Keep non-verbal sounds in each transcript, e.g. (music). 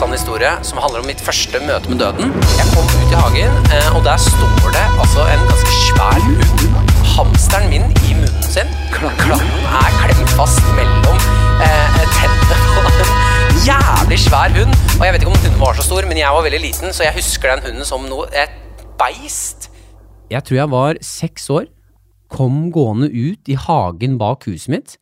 sann historie som handler om mitt første møte med døden. Jeg kom ut i hagen, eh, og der står det altså en ganske svær hund. Hamsteren min i munnen sin. Klangen er klemt fast mellom eh, tennene (laughs) på jævlig svær hund. Og jeg vet ikke om hunden var så stor, men jeg var veldig liten, så jeg husker den hunden som noe et beist. Jeg tror jeg var seks år. Kom gående ut i hagen bak huset mitt.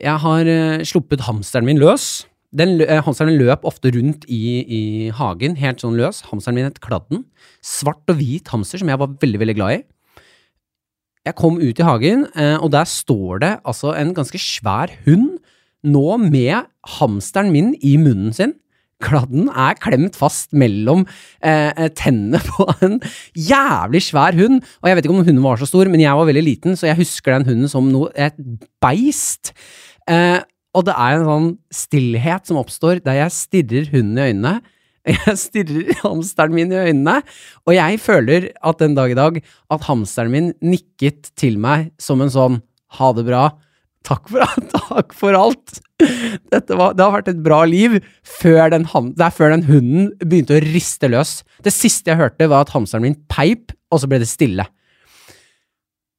Jeg har eh, sluppet hamsteren min løs. Den, eh, hamsteren løp ofte rundt i, i hagen, helt sånn løs. Hamsteren min het Kladden. Svart og hvit hamster som jeg var veldig, veldig glad i. Jeg kom ut i hagen, eh, og der står det altså en ganske svær hund, nå med hamsteren min i munnen sin. Kladden er klemt fast mellom eh, eh, tennene (laughs) på en jævlig svær hund. Og jeg vet ikke om hunden var så stor, men jeg var veldig liten, så jeg husker den hunden som noe, et beist. Eh, og det er en sånn stillhet som oppstår der jeg stirrer hunden i øynene. (laughs) Jeg stirrer hamsteren min i øynene, og jeg føler at den dag i dag at hamsteren min nikket til meg som en sånn ha det bra, takk for, (laughs) takk for alt. Var, det har vært et bra liv før den, det er før den hunden begynte å riste løs. Det siste jeg hørte, var at hamsteren min peip, og så ble det stille.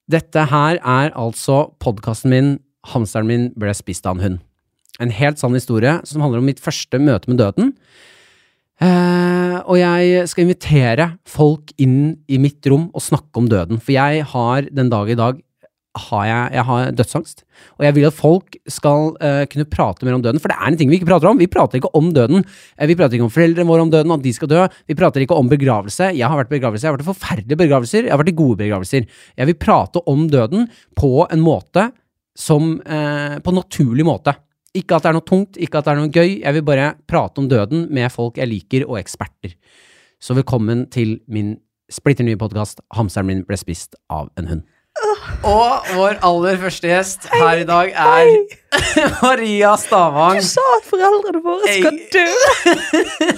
Dette her er altså podkasten min 'Hamsteren min ble spist av en hund'. En helt sann historie som handler om mitt første møte med døden. Eh, og jeg skal invitere folk inn i mitt rom og snakke om døden. For jeg har den dag i dag har jeg, jeg har dødsangst. Og jeg vil at folk skal uh, kunne prate mer om døden, for det er en ting vi ikke prater om. Vi prater ikke om døden. Eh, vi prater ikke om foreldrene våre om døden, at de skal dø. Vi prater ikke om begravelse. Jeg har vært i begravelse. Jeg har vært i forferdelige begravelser. Jeg har vært i gode begravelser. Jeg vil prate om døden på en måte som uh, På en naturlig måte. Ikke at det er noe tungt, ikke at det er noe gøy. Jeg vil bare prate om døden med folk jeg liker, og eksperter. Så velkommen til min splitter nye podkast 'Hamsteren min ble spist av en hund'. Og vår aller første gjest her i dag er (laughs) Maria Stavang. Du sa at foreldrene våre skal dø!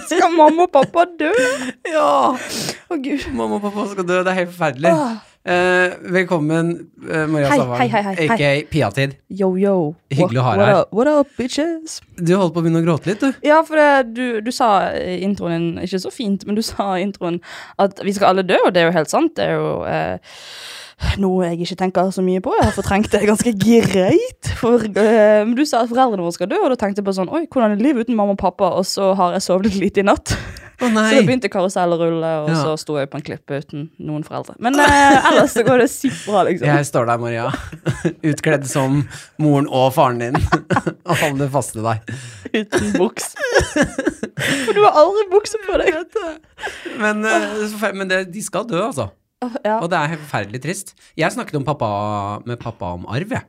Skal mamma og pappa dø? Ja! Å, gud. Mamma og pappa skal dø. Det er helt forferdelig. Åh. Eh, velkommen, uh, Maria Hei, Stavang, hei, hei, hei, hei. aka Piatid. Yo, yo. Hyggelig å ha deg What her. what up, bitches? Du holdt på å begynne å gråte litt, du. Ja, for det, du, du sa introen din, ikke så fint, men du sa introen at vi skal alle dø, og det er jo helt sant. Det er jo uh, noe jeg ikke tenker så mye på. Jeg har fortrengt det ganske greit. For, eh, men du sa at foreldrene våre skal dø, og da tenkte jeg på sånn Oi, hvordan er livet uten mamma og pappa? Og så har jeg sovet litt lite i natt. Å Så det begynte karusell å rulle, og Ja. så sto jeg på en klippe uten noen foreldre. Men eh, (laughs) ellers så går det sykt bra, liksom. Jeg står der, Maria. (laughs) Utkledd som moren og faren din. (laughs) Og holder fast til deg. Uten buks. For du har aldri bukse på deg. Men, eh, men det, de skal dø, altså. Ja. Og det er forferdelig trist. Jeg snakket om pappa, med pappa om arv, jeg.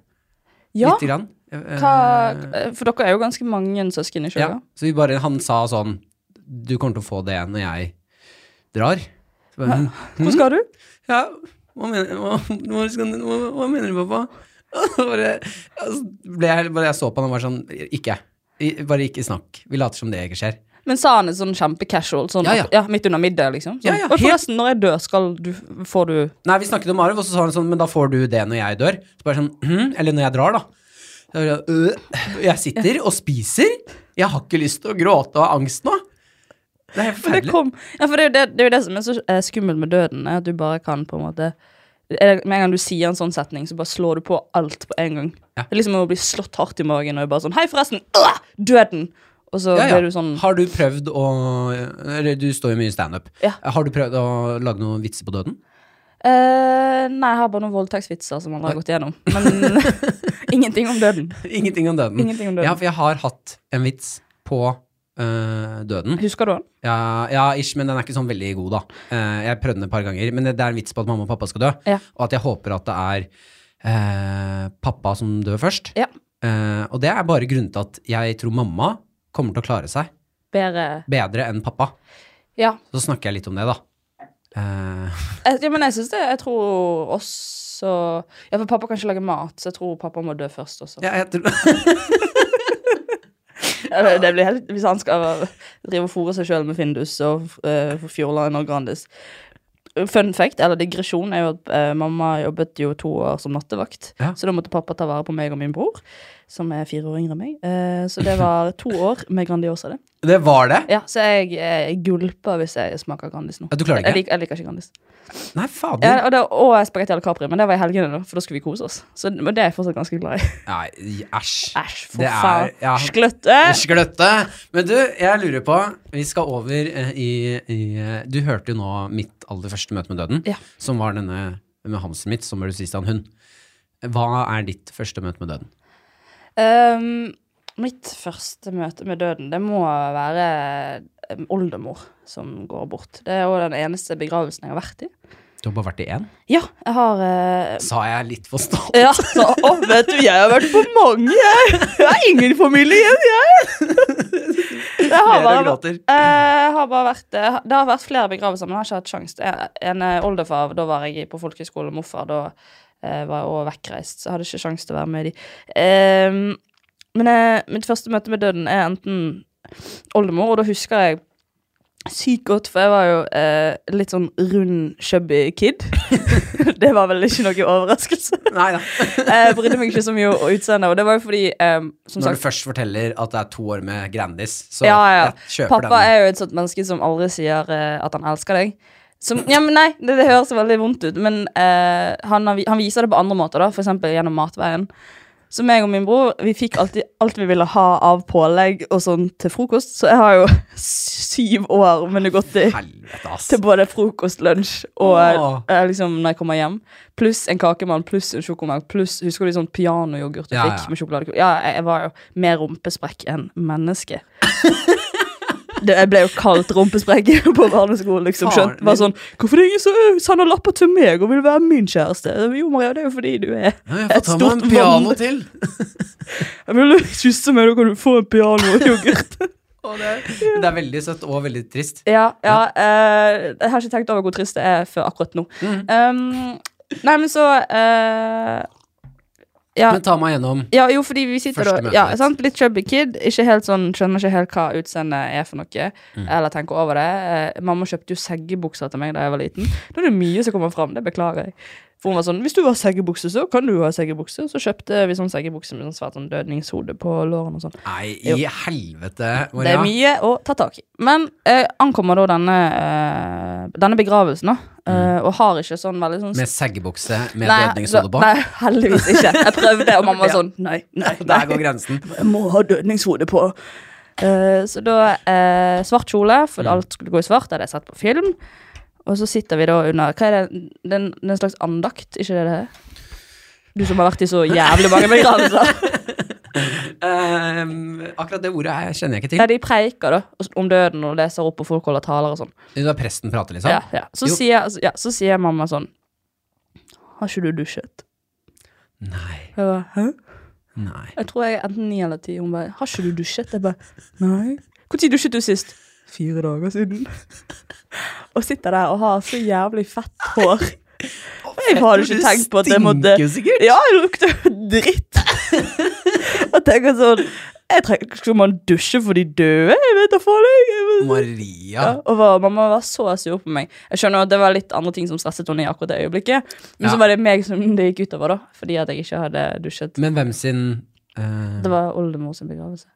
ja. Lite grann. Eh, Hva, for dere er jo ganske mange søsken i ja. Så vi bare, han sa sånn Du kommer til å få det når jeg drar. Bare, «Hm, Hvor skal du? Ja, hva mener, hva, hva, hva, mener du, pappa? (laughs) bare, jeg, bare jeg så på han og var sånn Ikke. Bare ikke snakk. Vi later som det ikke skjer. Men sa han det sånn kjempecasual? Sånn, Ja, ja. ja, midt under middag, liksom? Sånn, Ja, forresten, når jeg dør, skal du Får du Nei, vi snakket om arv, og så sa han sånn Men da får du det når jeg dør. Så bare sånn hm, Eller når jeg drar, da. «Øh, Jeg sitter og spiser. Jeg har ikke lyst til å gråte og ha angst nå. Det er det forferdelig. kom Ja, for det er jo det, det, er jo det som er så eh, skummelt med døden, er at du bare kan på en måte Med en gang du sier en sånn setning, så bare slår du på alt på en gang. Ja. Det er liksom å bli slått hardt i magen og bare sånn Hei, forresten! Øh, døden! Og så Ja, ja. blir du sånn Har du prøvd å Eller du står jo mye i standup. Ja. Har du prøvd å lage noen vitser på døden? eh, Nei, jeg har bare noen voldtektsvitser som alle har gått gjennom. Men (laughs) ingenting om døden. (laughs) Ingenting om døden. Ingenting om døden. Ja, for jeg har hatt en vits på øh, døden. Husker du den? Ja, ja, ish, men den er ikke sånn veldig god, da. Uh, jeg prøvde den et par ganger, men det, det er en vits på at mamma og pappa skal dø. Ja. Og at jeg håper at det er uh, pappa som dør først. Ja. Og det er bare grunnen til at jeg tror mamma kommer til å klare seg Bedre bedre enn pappa. Ja. Så snakker jeg litt om det, da. Ja, men jeg syns det. Jeg tror også Ja, for pappa kan ikke lage mat, så jeg tror pappa må dø først også. ja, jeg tror (laughs) det- blir helt, hvis han skal drive og fòre seg sjøl med Findus og uh, Fjordland og Grandis. Fun fact, eller digresjon, er jo at uh, mamma jobbet jo to år som nattevakt. Ja. Så da måtte pappa ta vare på meg og min bror. Som er fire år yngre enn meg. Eh, så det var to år med Grandiosa, det. Det var det? Ja, Så jeg eh, gulper hvis jeg smaker Grandis nå. Ja, du klarer det Jeg, ikke? lik, jeg liker ikke Grandis. Nei, Ja, og, det, og spagetti al Capri, men det var i helgene, da, for da skulle vi kose oss. Så men det er jeg fortsatt ganske glad i. (laughs) Nei, æsj. Æsj, for Det faen. ja. Skløtte! Skløtte. Men du, jeg lurer på Vi skal over eh, i, i Du hørte jo nå mitt aller første møte med døden, Ja. som var denne med hansen mitt, som var du av en hund. Hva er ditt første møte med døden? Ehm, mitt første møte med døden, det må være oldemor som går bort. Det er jo den eneste begravelsen jeg har vært i. Du har bare vært i én? Ja, jeg har uh... Sa jeg litt for stolt? Ja, så, å, vet du, jeg har vært på mange, jeg. Jeg er ingen familie igjen, jeg. Jeg har bare, jeg har bare vært eh, Det har vært flere begravelser, men jeg har ikke hatt sjanse. En, en oldefar, da var jeg på folkehøyskole, morfar, da var jeg også vekkreist, så jeg hadde ikke sjanse til å være med de. Ehm, men jeg, mitt første møte med døden er enten oldemor, og da husker jeg sykt godt, for jeg var jo eh, litt sånn rund, chubby kid. (laughs) det var vel ikke noe overraskelse. (laughs) Nei da. (laughs) Jeg brydde meg ikke så mye om utseendet, og det var jo fordi um, Som Når sagt, du først forteller at det er to år med Grandis, så ja, ja. jeg kjøper Pappa den. er jo et sånt menneske som aldri sier uh, at han elsker deg. Som, ja, men nei, det, det høres veldig vondt ut, men eh, han, han viser det på andre måter, da, eksempel gjennom matveien. Så meg og min bror vi fikk alltid alt vi ville ha av pålegg og sånn til frokost. Så jeg har jo (laughs) syv år med det ass. til både frokost, lunsj og eh, liksom når jeg kommer hjem. Pluss en kakemann, pluss en sjokomelk, pluss Husker du sånn pianoyoghurt jeg Ja, fikk ja. med sjokolade? Ja, jeg, jeg var jo mer rumpesprekk enn menneske. (laughs) Det, jeg ble jo kalt rumpesprekk (laughs) på barneskolen, liksom. Skjønt, var sånn, Hvorfor er det ingen som sender lapper til meg og vil være min kjæreste? Jo, Maria, det er jo fordi du er Ja, jeg får ta meg en piano til. (laughs) Jeg vil kysse meg, da kan du få en piano Og (laughs) det, det er veldig søtt og veldig trist. Ja, ja eh, jeg har ikke tenkt over hvor trist det er før akkurat nå. Mm. Um, nei, men så eh, ja, Men ta meg gjennom ja, jo, fordi vi sitter Første møte. ja, sant? Litt chubby kid. Ikke helt sånn, Skjønner ikke helt hva utseendet er for noe. Mm. Eller tenker over det. Eh, mamma kjøpte jo seggebukser til meg da jeg var liten. Da er det mye som kommer fram. Det beklager jeg. For hun var sånn Hvis du har seggebukse, så kan du ha seggebukse. Så kjøpte vi sånn seggebukse med sånn svært sånn dødningshode på lårene og sånn. Nei, Jo. i helvete, Det er mye å ta tak i. Men eh, ankommer da denne, eh, denne begravelsen, da. eh, og har ikke sånn veldig sånn Mm. Med seggebukse med Nei, dødningshode på. Nei, heldigvis ikke. Jeg prøvde, og mamma var (laughs) sånn Nei, nei, (laughs) Der går grensen. Jeg må ha dødningshode på. Eh, så da eh, Svart kjole, for Mm. alt skulle gå i svart. Det hadde jeg sett på film. Og så sitter vi da under Hva er det? Det er en, det er en slags andakt, ikke det det er? Du som har vært i så jævlig mange begravelser. um, (laughs) akkurat det ordet her kjenner jeg ikke Ja, til. de preiker da om døden og leser opp, og folk holder taler og sånn. Da presten prater, liksom? Ja, ja. Så, sier, ja, så sier mamma sånn Har ikke du dusjet? Nei. Jeg bare, Hæ? Nei. Jeg tror jeg er enten ni eller ti. Hun bare 'Har ikke du dusjet?' Jeg bare 'Nei'. Når dusjet du sist? Fire dager siden. (laughs) og sitter der og har så jævlig fett hår. (laughs) Jeg hadde ikke tenkt på at det måtte Stinker jo sikkert. Ja, jeg lukter dritt. (laughs) og tenker sånn jeg trenger, Skal man dusje for de døde? Jeg vet da faen. jeg. Maria. Ja, og var, mamma var så sur på meg. Jeg skjønner at det var litt andre ting som stresset henne i akkurat det øyeblikket. Men Ja. så var det meg som det gikk utover, da. Fordi at jeg ikke hadde dusjet. Men hvem sin eh, Det var oldemor sin begravelse.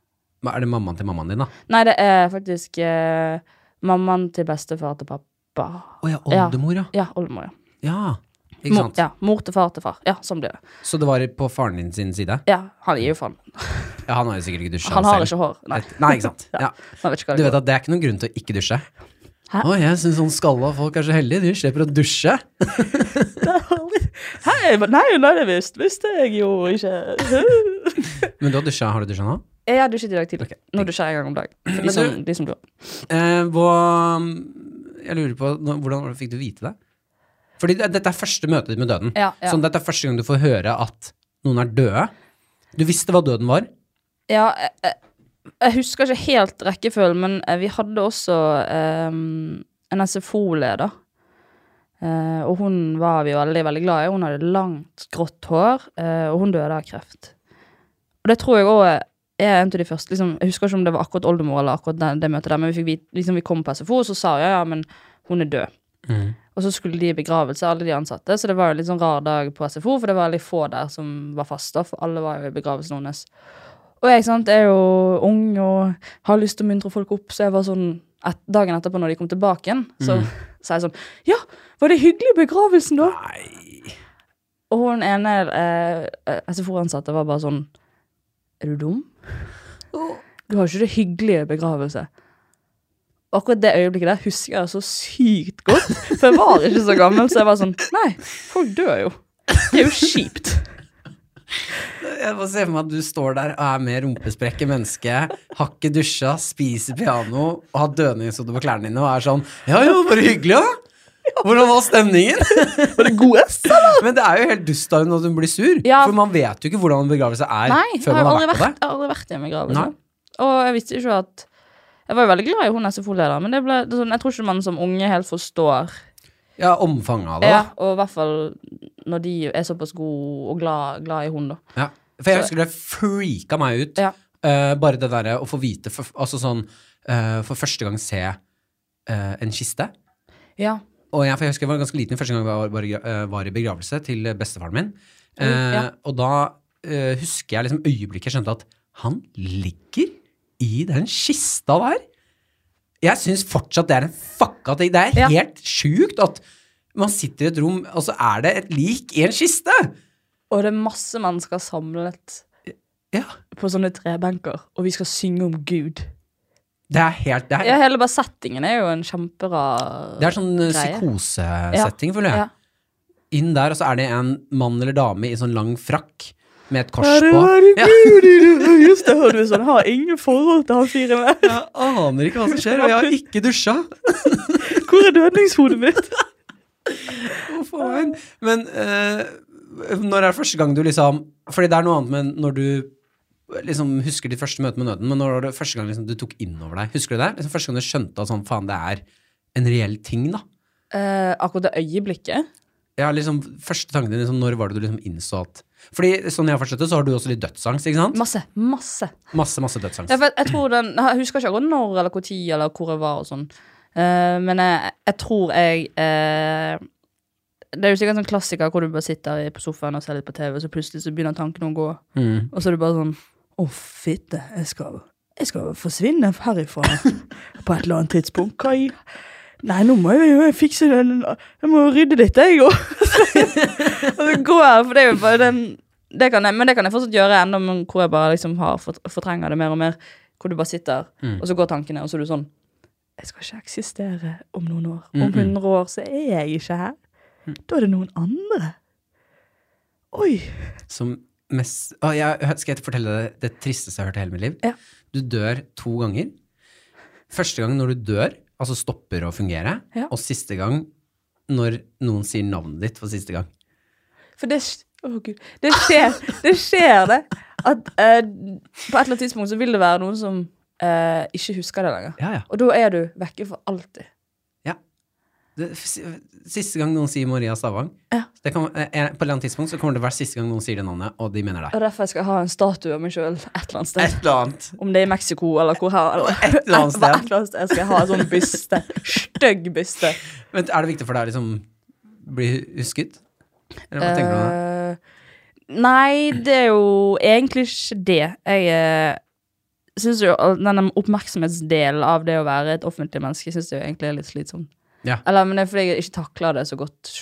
Er det mammaen til mammaen din, da? Nei, det er faktisk eh, mammaen til bestefar til pappa. Å ja, oldemor, ja. Ja, oldemor, ja. Ja, ikke Mor, sant? ja. Mor til far til far. Ja, sånn blir det. Så det var på faren din sin side? Ja, han gir jo faen. Ja, han har jo sikkert ikke dusja Han har ikke hår. Nei. Nei, ikke sant. (laughs) Ja. Han vet ikke hva Du det vet går. at det er ikke noen grunn til å ikke dusje. Hæ? Å, jeg syns sånn skalla folk er så heldige. De slipper å dusje. (laughs) Hei, men- nei, nei, det visste, visste jeg jo ikke. (laughs) Men du har dusja, har du dusja nå? Jeg har dusjet i dag tidlig. Okay. Nå dusjer jeg en gang om dagen. (clears throat) De som, du- de. Eh, hva Jeg lurer på Hvordan fikk du vite det? Fordi dette er første møtet ditt med døden. Ja, ja. Så dette er første gang du får høre at noen er døde. Du visste hva døden var. Ja, jeg, jeg, jeg husker ikke helt rekkefølgen, men eh, vi hadde også ehm, en SFO-leder. Eh, og hun var vi veldig, veldig glad i. Hun hadde langt, grått hår, eh, og hun døde av kreft. Og det tror jeg òg er en av de første liksom, Jeg husker ikke om det var akkurat oldemor eller akkurat det, det møtet der, men vi, fikk liksom, vi kom på SFO, og så sa hun ja, men hun er død. Og så skulle de i begravelse, alle de ansatte, så det var jo litt sånn rar dag på SFO, for det var veldig få der som var fast, da, for alle var jo i begravelsen hennes. Og jeg sant, er jo ung og har lyst til å muntre folk opp, så jeg var sånn et, Dagen etterpå, når de kom tilbake igjen, så sa jeg sånn Ja, var det hyggelig i begravelsen, da? Nei. Og hun ene eh, eh, SFO-ansatte var bare sånn Er du dum? Du har ikke det hyggelige begravelse. Akkurat det øyeblikket der husker jeg så sykt godt. For jeg var ikke så gammel, så jeg var sånn Nei, folk dør jo. Det er jo kjipt. Jeg må se for meg at du står der og er med rumpesprekke menneske, har ikke dusja, spiser piano og har dødningshode på klærne dine og er sånn Ja ja, bare hyggelig, da. (laughs) Hvordan var stemningen? (laughs) Var det god S, eller? Men det er jo helt dust av henne når hun blir sur. Ja. For man vet jo ikke hvordan en begravelse er Nei, før har man har vært, vært der. jeg har aldri vært i en begravelse. Og jeg visste ikke at Jeg var jo veldig glad i hun SFO-lederen, men det ble, det sånn, jeg tror ikke man som unge helt forstår Ja, omfanget av det, Ja, og i hvert fall når de er såpass gode og glad, glad i hun, da. Ja. For jeg Så- husker det freaka meg ut. Ja. Uh, bare det derre å få vite for, Altså sånn uh, For første gang se uh, en kiste. Ja. Og jeg, jeg husker jeg var ganske liten første gang jeg var, var, i eh, var i begravelse til bestefaren min. Oi, Eh. Og da eh, husker jeg liksom øyeblikket jeg skjønte at han ligger i den kista der. Jeg syns fortsatt det er en fucka ting. Det er Ja. helt sjukt at man sitter i et rom, og så er det et lik i en kiste. Og det er masse mennesker samlet Ja. på sånne trebenker, og vi skal synge om Gud. Det er helt Det er, Ja, hele bare settingen er jo en kjemperar det er sånn eh, greie. psykosesetting, føler jeg. Ja. Inn der, og så er det en mann eller dame i sånn lang frakk med et kors Herre, på. Herregud, Ja. I det høyeste, og du sånn, har ingen forhold til han fyren der. Jeg aner ikke hva som skjer, og jeg har ikke dusja. Hvor er dødningshodet mitt? Å, faen. Men uh, når er det første gang du liksom Fordi det er noe annet med når du liksom husker ditt første møte med nøden, men når var det første gang liksom, du tok inn over deg? Husker du det? Liksom første gang du skjønte at sånn, faen, det er en reell ting, da? Eh, akkurat det øyeblikket. Ja, liksom, første tanken din, liksom, når var det du liksom innså at Fordi sånn jeg har forstått det, så har du også litt dødsangst, ikke sant? Masse. Masse. Masse, masse dødsangst. Ja, jeg, jeg tror den Jeg husker ikke akkurat når eller tid eller hvor jeg var og sånn. uh, men jeg, jeg tror jeg uh, Det er jo sikkert en sånn klassiker hvor du bare sitter på sofaen og ser litt på TV, og så plutselig så begynner tankene å gå, Mm. og så er du bare sånn Å, fitte, jeg skal, jeg skal forsvinne herifra på et eller annet tidspunkt. Hva i Nei, nå må jeg jo fikse den Jeg må rydde dette, jeg òg. (laughs) og så går jeg, for det er jo bare den det kan jeg, Men det kan jeg fortsatt gjøre ennå, men hvor jeg bare liksom har fort, fortrenger det mer og mer. Hvor du bare sitter, Mm. og så går tankene, og så er du sånn Jeg skal ikke eksistere om noen år. Mm, Om mm. 100 år så er jeg ikke her. Da er det noen andre. Oi. Som mest Å, jeg, Skal jeg fortelle deg det tristeste jeg har hørt i hele mitt liv? Ja. Du dør to ganger. Første gang når du dør, altså stopper å fungere, Ja. og siste gang når noen sier navnet ditt for siste gang. For det, Å, oh, Gud, det skjer, det skjer det. At eh, på et eller annet tidspunkt så vil det være noen som eh, ikke husker det lenger. Ja, ja. Og da er du vekke for alltid. Det, siste gang noen sier Maria Stavang Ja. det kan, eh, På et eller annet tidspunkt så kommer det være siste gang noen sier det navnet, og de mener deg. Og derfor jeg skal ha en statue av meg sjøl et eller annet sted. Et eller annet. Om det er i Mexico eller hvor her. Eller, Et eller annet sted. (laughs) Et eller annet sted Jeg skal ha en sånn byste. Stygg byste. Men er det viktig for deg å liksom bli husket? Eller hva tenker du om det? Eh, nei, det er jo egentlig ikke det. Jeg syns jo Den denne oppmerksomhetsdelen av det å være et offentlig menneske synes jeg egentlig er litt slitsom. Ja. Eller, men det er fordi jeg ikke takler det så godt.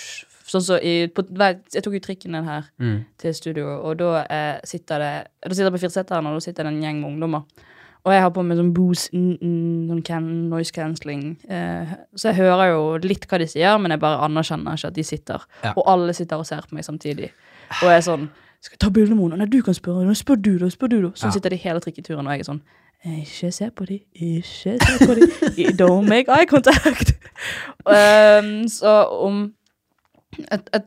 Sånn så i, på, jeg tok jo trikken ned her Mm. til studio, og da eh, sitter det Da sitter jeg på firseteren, og da sitter det en gjeng med ungdommer. Og jeg har på meg sånn Bose sånn can, noise cancelling. Eh, så jeg hører jo litt hva de sier, men jeg bare anerkjenner ikke at de sitter. Ja. Og alle sitter og ser på meg samtidig. Og jeg er sånn Skal jeg ta bilde med henne? Nei, du kan spørre. Nå spør du, da. Spør du, da. Sånn Ja. sitter de hele trikketuren, og jeg er sånn Ikke se på de, ikke se på de. Don't make eye contact. (laughs) um, så om et, et,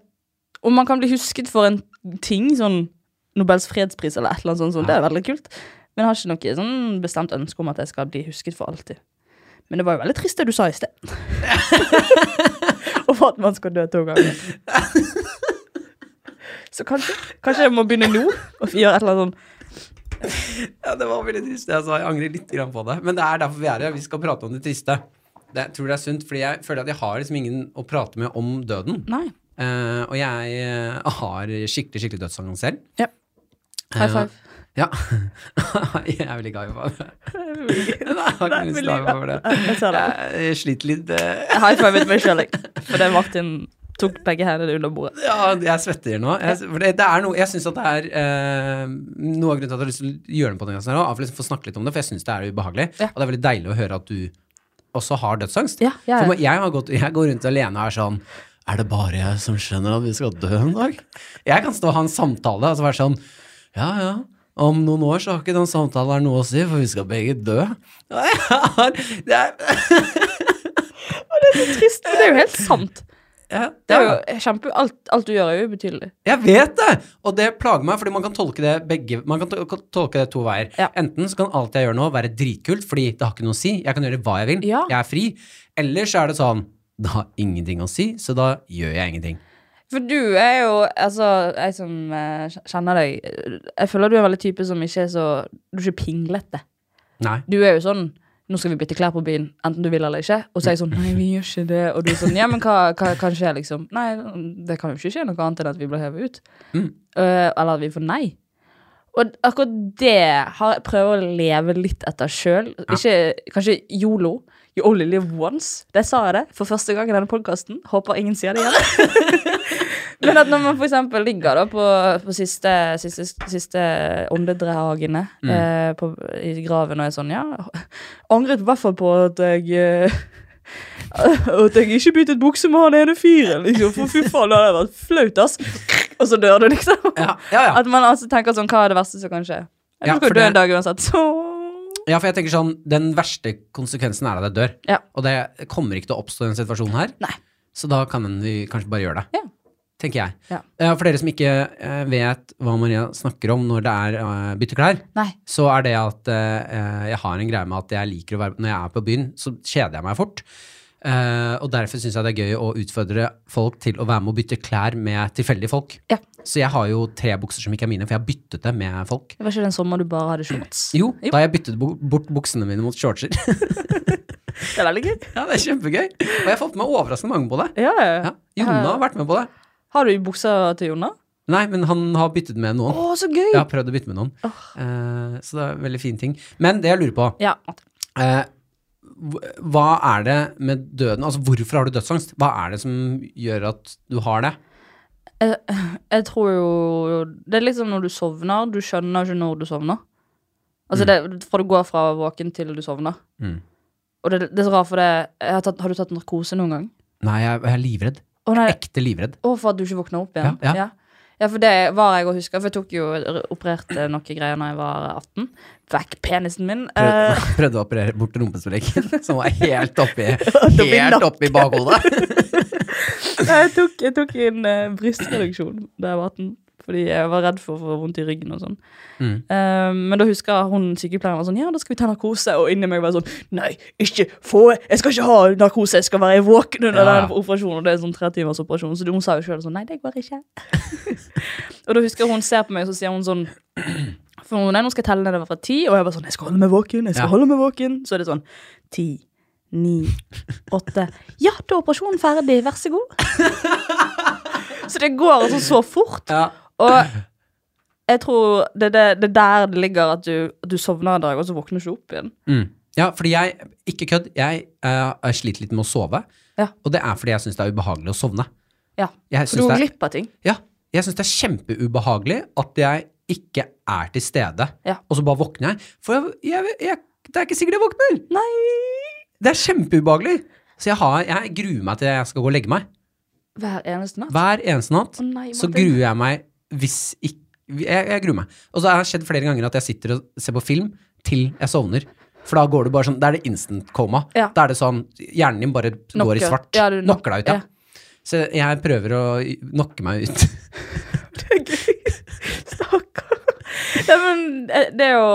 Om man kan bli husket for en ting, sånn Nobels fredspris eller et eller annet sånt, sånt, det er veldig kult. Men jeg har ikke noe sånn bestemt ønske om at jeg skal bli husket for alltid. Men det var jo veldig trist det du sa i sted. (laughs) For at man skal dø to ganger. (laughs) Så kanskje, kanskje jeg må begynne nå og gjøre et eller annet sånn (laughs) Ja, det var veldig trist. Sa, jeg angrer litt på det. Men det er derfor vi er her. Vi skal prate om det triste. det, jeg tror det er sunt, fordi jeg føler at jeg har liksom ingen å prate med om døden. Eh, og jeg uh, har skikkelig, skikkelig dødsangst selv. Ja. High five. Ja. (laughs) jeg er veldig glad i hva (laughs) jeg har ikke lyst til å ha over det. Jeg. Jeg sliter litt eh, Jeg high fivet meg sjøl, det er Martin tok begge hendene under bordet. Ja, jeg svetter nå. Jeg, for det, det er noe, jeg syns at det er eh, Noe av grunnen til at jeg har lyst til å gjøre den på den gangen, er for liksom å få snakke litt om det, for jeg syns det er ubehagelig. Ja. Og det er veldig deilig å høre at du også har dødsangst. Ja, ja. For jeg, har gått, jeg går rundt alene og er sånn Er det bare jeg som skjønner at vi skal dø en dag? Jeg kan stå og ha en samtale og altså være sånn Ja, ja. Om noen år så har ikke den samtalen her noe å si, for vi skal begge dø. (laughs) Jeg har- det er, så Trist, men det er jo helt sant. Ja, Det er jo kjempe, alt, alt du gjør, er jo ubetydelig. Jeg vet det! Og det plager meg, fordi man kan tolke det begge Man kan tolke det to veier. Ja. Enten så kan alt jeg gjør nå, være dritkult, fordi det har ikke noe å si. Jeg kan gjøre hva jeg vil. Ja. Jeg er fri. Eller så er det sånn Det har ingenting å si, så da gjør jeg ingenting. For du er jo, altså, jeg som eh, kjenner deg Jeg føler du er en veldig type som ikke er så Du er ikke pinglete. Nei. Du er jo sånn Nå skal vi bytte klær på byen, enten du vil eller ikke. Og så er jeg sånn Nei, vi gjør ikke det. Og du er sånn Ja, men hva, hva kan skje, liksom? Nei, det kan jo ikke skje noe annet enn at vi blir hevet ut. Mm. Uh, eller at vi får nei. Og akkurat det har jeg prøver å leve litt etter sjøl. Ikke Kanskje yolo. You only live once. Det sa jeg det for første gang i denne podkasten. Håper ingen sier det igjen. (laughs) Men at når man eksempel ligger da på, på siste, siste, siste åndedragene Mm. eh, på, i graven og er sånn, ja Angret i hvert fall på at jeg eh, (laughs) At jeg ikke byttet bukse med han ene fyren, liksom. For fy faen, det hadde vært flaut, ass. Og så dør du, liksom. Ja, ja. ja. At man altså tenker sånn, hva er det verste som kan skje? Jeg Ja, skal dø en dag uansett. Så ja, for jeg tenker sånn Den verste konsekvensen er at jeg dør. Ja. Og det kommer ikke til å oppstå i denne situasjonen her. Nei. Så da kan vi kanskje bare gjøre det. Ja. Tenker jeg. Ja. Eh, For dere som ikke eh, vet hva Maria snakker om når det er uh, bytte klær, så er det at eh, jeg har en greie med at jeg liker å være Når jeg er på byen, så kjeder jeg meg fort. Eh, og derfor syns jeg det er gøy å utfordre folk til å være med å bytte klær med tilfeldige folk. Ja. Så jeg har jo tre bukser som ikke er mine, for jeg har byttet det med folk. Det var ikke den sommer du bare hadde shorts? Jo, Jo. da jeg byttet bort buksene mine mot shortser. (laughs) Det er veldig gøy. ja, det er kjempegøy. Og jeg har fått med overraskende mange på det. Ja, ja, Ja, Jonna har vært med på det. Har du i buksa til Jonna? Nei, men han har byttet med noen. Å, så gøy! Jeg har prøvd å bytte med noen. Eh, så det er en veldig fin ting. Men det jeg lurer på Ja. eh, Hva er det med døden Altså, hvorfor har du dødsangst? Hva er det som gjør at du har det? Jeg tror jo Det er liksom når du sovner, du skjønner ikke når du sovner. Altså det, fra du går fra våken til du sovner. Mm. Og det, det er så rart, for det jeg har, tatt, har du tatt narkose noen gang? Nei, jeg, jeg er livredd. Nei, Ekte livredd. å, for at du ikke våkna opp igjen? Ja, ja. Ja, for det var jeg å huske, for jeg tok jo opererte noen greier da jeg var 18. Vekk penisen min. Prøvde, Eh, (laughs) prøvde å operere bort rumpesprekken, (laughs) som var helt oppi (laughs) helt oppi bakhodet. jeg, tok, jeg tok en uh, brystreduksjon da jeg var 18, fordi jeg var redd for å få vondt i ryggen og sånn. Mm. Eh, men da husker jeg hun sykepleieren var sånn Ja, da skal vi ta narkose. Og inni meg var sånn Nei, ikke få Jeg skal ikke ha narkose, jeg skal være våken under Ja. den operasjonen. Og det er sånn tre timers operasjon. Så hun sa jo sjøl sånn Nei, det går ikke. (laughs) og da husker jeg hun ser på meg, og så sier hun sånn For hun er nå skal jeg telle nedover fra ti, og jeg bare sånn Jeg skal holde meg våken, jeg skal Ja. holde meg våken. Så er det sånn ti, ni, åtte Ja, da er operasjonen ferdig, vær så god. (laughs) så det går altså så fort. Ja. Og jeg tror det er det, det er der det ligger at du, du sovner en dag, og så våkner du ikke opp igjen. Mm. ja, fordi jeg Ikke kødd. Jeg, har jeg sliter litt med å sove. Ja. Og det er fordi jeg syns det er ubehagelig å sovne. Ja, For du går glipp av ting. ja, jeg synes det er kjempeubehagelig at jeg ikke er til stede, Ja. og så bare våkner jeg. For jeg, jeg, jeg, det er ikke sikkert jeg våkner! Nei Det er kjempeubehagelig. Så jeg, har, jeg gruer meg til jeg skal gå og legge meg. Hver eneste natt. Hver eneste natt oh, nei, så gruer jeg meg hvis ikke jeg, jeg gruer meg. Og så har det skjedd flere ganger at jeg sitter og ser på film til jeg sovner. For da går det bare sånn Da er det instant coma. Ja. Da er det sånn Hjernen din bare går i svart. Ja, Knocker deg ut, ja. ja. Så jeg prøver å knocke meg ut. (laughs) Det er gøy. Stakkar. Ja, men eh, det er jo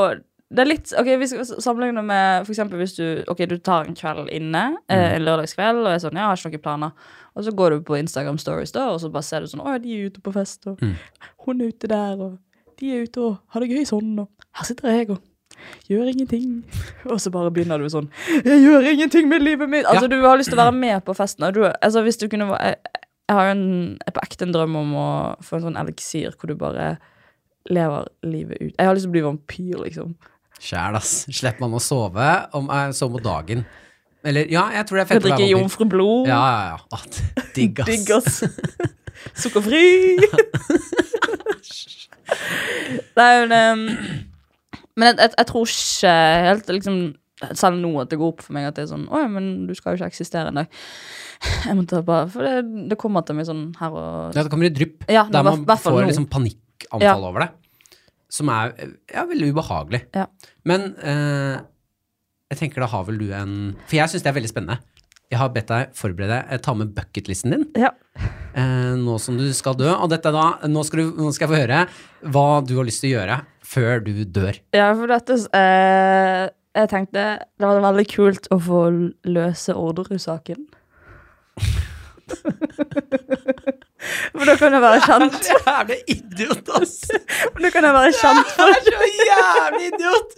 det er litt, ok, Vi skal sammenligne med for eksempel hvis du ok, du tar en kveld inne, eh, en lørdagskveld, og er sånn, ja, jeg har ikke noen planer. Og så går du på Instagram Stories, da, og så bare ser du sånn Å, de er ute på fest, og Mm. hun er ute der, og de er ute og har det gøy sånn, og her sitter jeg og Gjør ingenting. Og så bare begynner du sånn Jeg gjør ingenting med livet mitt! Altså, du har lyst til å være med på festen. Du, altså, hvis du kunne Jeg, jeg har jo en, jeg på ekte en drøm om å få en sånn eliksir hvor du bare lever livet ut. Jeg har lyst til å bli vampyr, liksom. Sjæl, ass. Slipper man å sove om jeg sover mot dagen. Eller, ja, jeg tror det er fett å være vampyr. jomfrublod. Ja, ja, ja. Digg, ass. Digg, ass. (laughs) Sukkerfri. (laughs) Nei, men um, Men jeg, jeg, jeg tror ikke helt liksom Selv nå at det går opp for meg at det er sånn Å ja, men du skal jo ikke eksistere en dag. Jeg måtte bare For det, det kommer til meg sånn her og Ja, det kommer i drypp. Ja, der man får liksom panikkanfall Ja. over det. Som er ja, veldig ubehagelig. Ja. Men eh, jeg tenker da har vel du en For jeg syns det er veldig spennende. Jeg har bedt deg forberede deg, ta med bucketlisten din Ja. eh, nå som du skal dø. Og dette da, nå skal, du, nå skal jeg få høre hva du har lyst til å gjøre før du dør. ja, for dette eh, Jeg tenkte det var veldig kult å få løse Orderud-saken. (laughs) For da kan jeg være kjent. Du er så Jævlig idiot, ass! Da kan jeg være kjent for er så jævlig idiot!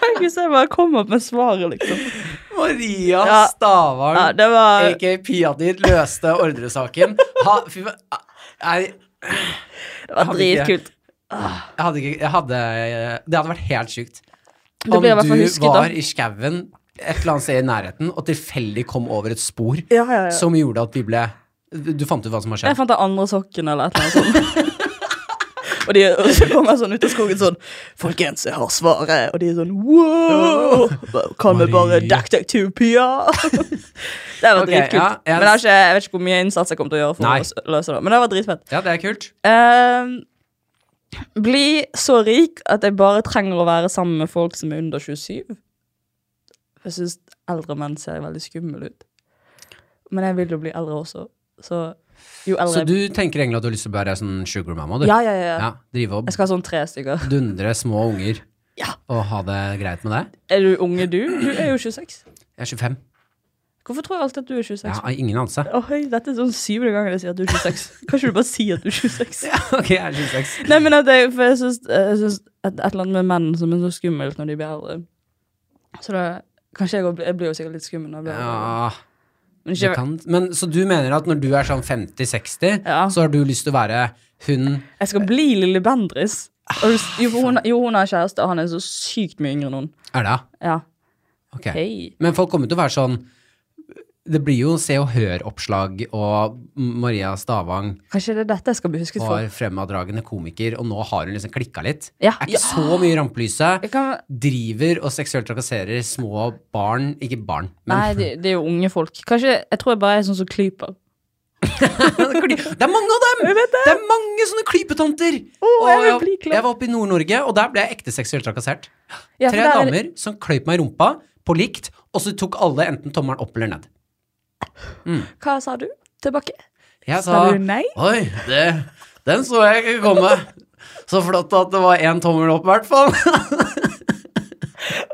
Tenk hvis jeg bare kom opp med svaret, liksom. Maria Ja. Stavang, Ja, det var aka Pia di, løste ordresaken. Ha, fy. Nei, Det var dritkult. jeg hadde ikke jeg hadde, Det hadde vært helt sjukt. Om du var i skauen et eller annet sted i nærheten og tilfeldig kom over et spor Ja, ja, ja. som gjorde at vi ble Du fant ut hva som har Jeg fant den andre sokken eller et eller annet sånt. (laughs) og, de, og så kommer jeg sånn ut av skogen sånn Folkens, jeg har svaret. Og de er sånn wow! Kan vi bare Marie. detektiv Pia? (laughs) det var okay, dritkult. ja, jeg- Men ikke, jeg vet ikke hvor mye innsats jeg kommer til å gjøre for Nei. å løse det. Men det var dritfett. Ja, det er kult. Ehm, bli så rik at jeg bare trenger å være sammen med folk som er under 27. Jeg syns eldre menn ser veldig skumle ut. Men jeg vil jo bli eldre også, så jo eldre Så du tenker egentlig at du har lyst til å være sånn sugar mama, du? Ja, ja, ja. Ja, drive opp. Jeg skal ha sånn tre stykker. dundre små unger Ja. og ha det greit med deg? Er du unge, du? Du er jo 26. Jeg er 25. Hvorfor tror jeg alltid at du er 26? Jeg har ingen anelse. Å, høy, dette er sånn syvende gang jeg sier at du er 26. Kan ikke du bare si at du er 26? (laughs) ja, ok, jeg er 26. Nei, men at jeg, for jeg syns et, et eller annet med menn som er så skummelt når de blir eldre. Så det, kanskje jeg, jeg blir jo sikkert litt skummel når jeg blir. Ja, Men ikke, kan, men Så du mener at når du er sånn 50-60, Ja. så har du lyst til å være hun jeg skal bli Lille Bendris. Du- Jo, hun, jo, hun har kjæreste, og han er så sykt mye yngre enn hun. Er det? Ja. Okay. Hei. Men folk kommer til å være sånn Det blir jo Se og Hør-oppslag, og Maria Stavang Kanskje det er dette jeg skal bli husket for. var fremadragende komiker, og nå har hun liksom klikka litt. Ja. Er ikke så mye i rampelyset. Kan, Driver og seksuelt trakasserer små barn Ikke barn, men nei, det, det er jo unge folk. Kanskje, Jeg tror jeg bare er sånn som klyper. (laughs) Det er mange av dem! Det. er mange sånne klypetanter! Oh, jeg bli jeg var oppe i Nord-Norge, og der ble jeg ekte seksuelt trakassert. Ja, Tre damer er som kløyp meg i rumpa på likt, og så tok alle enten tommelen opp eller ned. Hva sa du tilbake? Jeg Sa sa du nei? Oi, det, den så jeg ikke komme. Så flott at det var én tommel opp, i hvert fall.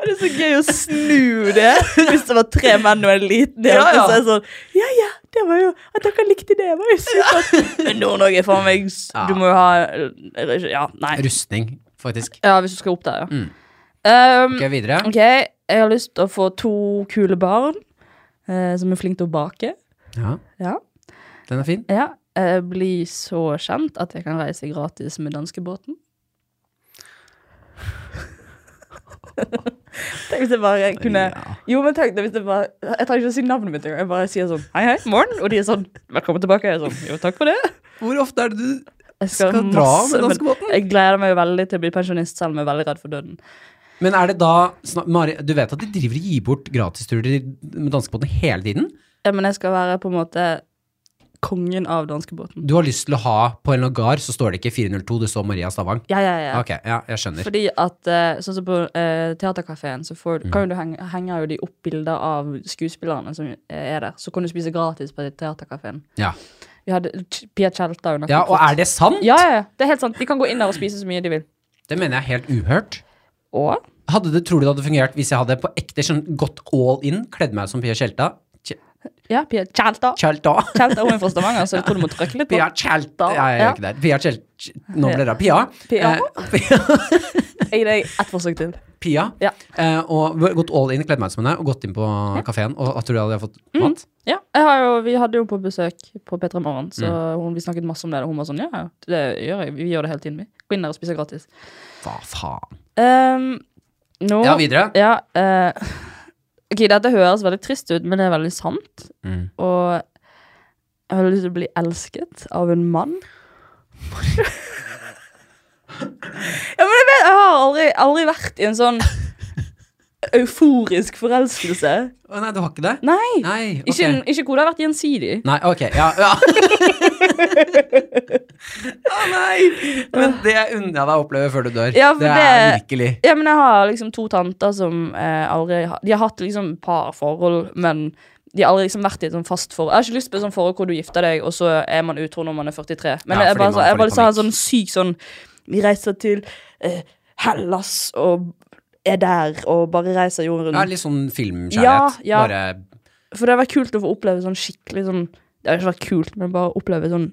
Og det er så gøy å snu det hvis det var tre menn og en liten jente. Ja, ja. Så er det sånn Ja, ja, det var jo At dere likte det, var jo supert. Men Nord-Norge, faen meg. Du må jo ha Ja, nei. Rustning, faktisk. Ja, hvis du skal opp der, ja. Mm. Um, Ok, videre. OK, jeg har lyst til å få to kule barn som er flink til å bake. Ja, Ja. den er fin. ja. Blir så kjent at jeg kan reise gratis med danskebåten. (laughs) Tenk hvis jeg bare kunne Ja. Jo, men tenk hvis jeg bare Jeg trenger ikke å si navnet mitt engang. Jeg bare sier sånn hei, hei, morgen. Og de er sånn velkommen tilbake. Jeg er sånn jo, takk for det. Hvor ofte er det du Jeg skal dra med men danskebåten? Jeg gleder meg veldig til å bli pensjonist, selv om jeg er veldig redd for døden. Men er det da Mari, Du vet at de driver og gir bort gratisturer med danskebåten hele tiden? Ja, men jeg skal være på en måte kongen av danskebåten. Du har lyst til å ha på en lugar, så står det ikke 402, det står Maria Stavang. Ja, ja, ja. Ok, ja, jeg skjønner. Fordi at eh, Sånn som på uh, Theatercaféen, så får, Mm. kan du henge, henger jo de opp bilder av skuespillerne som er der. Så kan du spise gratis på teaterkafeen. Ja. Vi hadde Pia Tjelta under ja, og er det sant? Ja, ja, ja. Det er helt sant. De kan gå inn der og spise så mye de vil. Det mener jeg er helt uhørt. Og Hadde det, tror du det hadde fungert hvis jeg hadde på ekte sånn gått all in, kledd meg ut som Pia Tjelta? Ja, Pia Tjelta. Tjelta. Tjelta hun er fra Stavanger, så jeg tror du må (laughs) trykke litt på. Pia Tjelta. Ja, jeg Ja. gjør ikke det. Pia Tjelta. Nå ble det Pia. Pia. Eh. (laughs) Jeg gir deg ett forsøk til. Pia. Ja. Eh, og gått all in, kledd meg ut som henne, og gått inn på kafeen. Og tror jeg hadde fått Mm. mat. Ja, jeg har jo, vi hadde jo på besøk på P3 Morgen, så Mm. hun, vi snakket masse om det. Og hun var sånn, ja, ja, det gjør jeg. Vi gjør det hele tiden, vi. Gå inn der og spise gratis. Hva faen. Ehm, nå Ja, videre. Ja, eh, ok, dette høres veldig trist ut, men det er veldig sant. Mm. Og jeg har lyst til å bli elsket av en mann. (laughs) ja, men jeg, vet, jeg har aldri, aldri vært i en sånn euforisk forelskelse. Å nei, du har ikke det? Nei, Nei, okay. ikke, ikke hvor det har vært gjensidig. Nei, ok, ja, ja. (laughs) Å nei! Men det unner jeg deg å oppleve før du dør. Ja, det er det- virkelig. Ja, men jeg har liksom to tanter som eh, aldri har De har hatt liksom parforhold, men de har aldri liksom vært i et sånn fast forhold. Jeg har ikke lyst på et sånt forhold hvor du gifter deg, og så er man utro når man er 43. Men Ja, jeg bare, man jeg bare har en sånn syk sånn Vi reiser til eh, Hellas og er der og bare reiser jorden Ja, litt sånn filmkjærlighet. Ja, ja. Bare For det har vært kult å få oppleve sånn skikkelig sånn Det har ikke vært kult, men bare oppleve sånn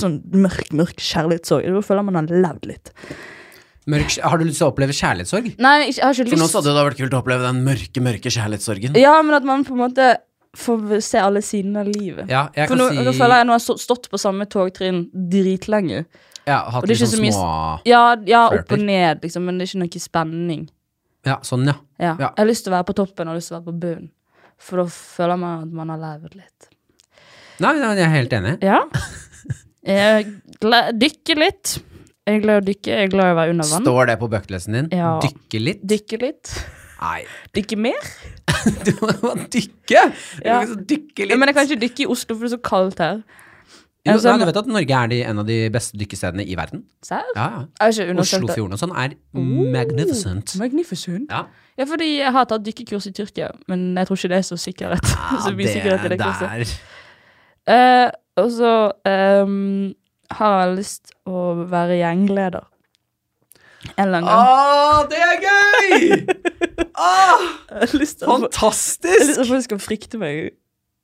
Sånn mørk, mørk kjærlighetssorg. Da føler man har levd litt. mørk Har du lyst til å oppleve kjærlighetssorg? Nei, jeg har ikke lyst For nå hadde det da vært kult å oppleve den mørke, mørke kjærlighetssorgen. Ja, men at man på en måte får se alle sidene av livet. Ja, jeg For kan nå, si nå føler jeg nå har jeg stått på samme togtrinn dritlenge. ja, hatt litt sånn så mye Ja, ja opp og ned, liksom, men det er ikke noe spenning. Ja, sånn, ja. Ja. Jeg har lyst til å være på toppen og lyst til å være på bunnen. For da føler man at man har levd litt. Nei, men jeg er helt enig. Ja. Jeg dykker litt. Jeg er glad i å dykke, jeg er glad i å være under vann. Står det på bucketlisten din? Ja. Dykke litt? Dykke litt. Nei, Dykke mer. (laughs) du må dykke! Du Ja. må dykke litt. Ja, men jeg kan ikke dykke i Oslo, for det er så kaldt her. Jo, Altså, nei, du vet at Norge er de, en av de beste dykkestedene i verden? Serr? Ja, ja. Det. Oslofjorden og sånn er Oh, magnificent. Magnificent. Ja. Ja, fordi jeg har tatt dykkekurs i Tyrkia, men jeg tror ikke det er så sikkerhet. (laughs) så mye sikkerhet i det kurset. Eh, og så um, har jeg lyst å være gjengleder. En eller annen gang. Å, det er gøy! Åh, å få- jeg har lyst til at folk skal frykte meg.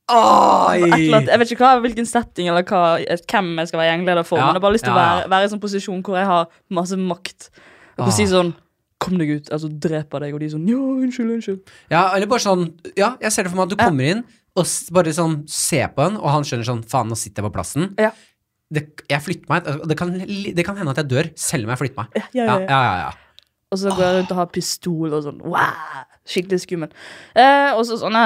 Annet, jeg vet ikke hva, hvilken setting eller hva, hvem jeg skal være gjengleder for, Ja, men jeg har bare lyst til å ja, å være, være i en sånn posisjon hvor jeg har masse makt. Og kan Ah. si sånn Kom deg ut, altså dreper deg, og de er sånn Ja, unnskyld, unnskyld. Ja, eller bare sånn Ja, jeg ser det for meg at du Ja. kommer inn og bare sånn ser på en, og han skjønner sånn Faen, nå sitter jeg på plassen. Ja. Det, jeg flytter meg det kan, det kan hende at jeg dør selv om jeg flytter meg. Ja, ja, Ja, ja, ja, ja. ja, ja. Og så går jeg rundt og har pistol og sånn. Wow, skikkelig skummel. Eh, og så sånne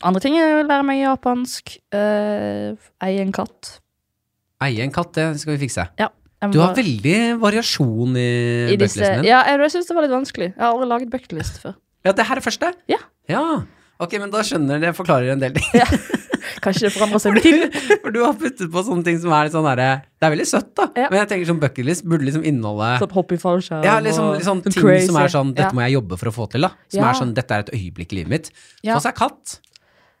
andre ting. Jeg vil lære meg japansk. Eh, eie en katt. Eie en katt, det skal vi fikse. Ja. Du har veldig variasjon i, i disse, bucketlisten din. Ja, jeg, jeg syns det var litt vanskelig. Jeg har aldri laget bucketlist før. Ja, det her er første? Ja. Ja. Ok, men da skjønner det forklarer en del ting. Ja. Kanskje det forandrer seg mye. (laughs) For du har puttet på sånne ting som er litt sånn derre Det er veldig søtt, da. Ja. Men jeg tenker sånn bucketlist burde liksom inneholde Sånn hopp i fallskjerm. Ja, liksom, liksom sånn ting crazy. som er sånn Dette må jeg jobbe for å få til, da. Som er sånn Dette er et øyeblikk i livet mitt. Ja. Få seg katt.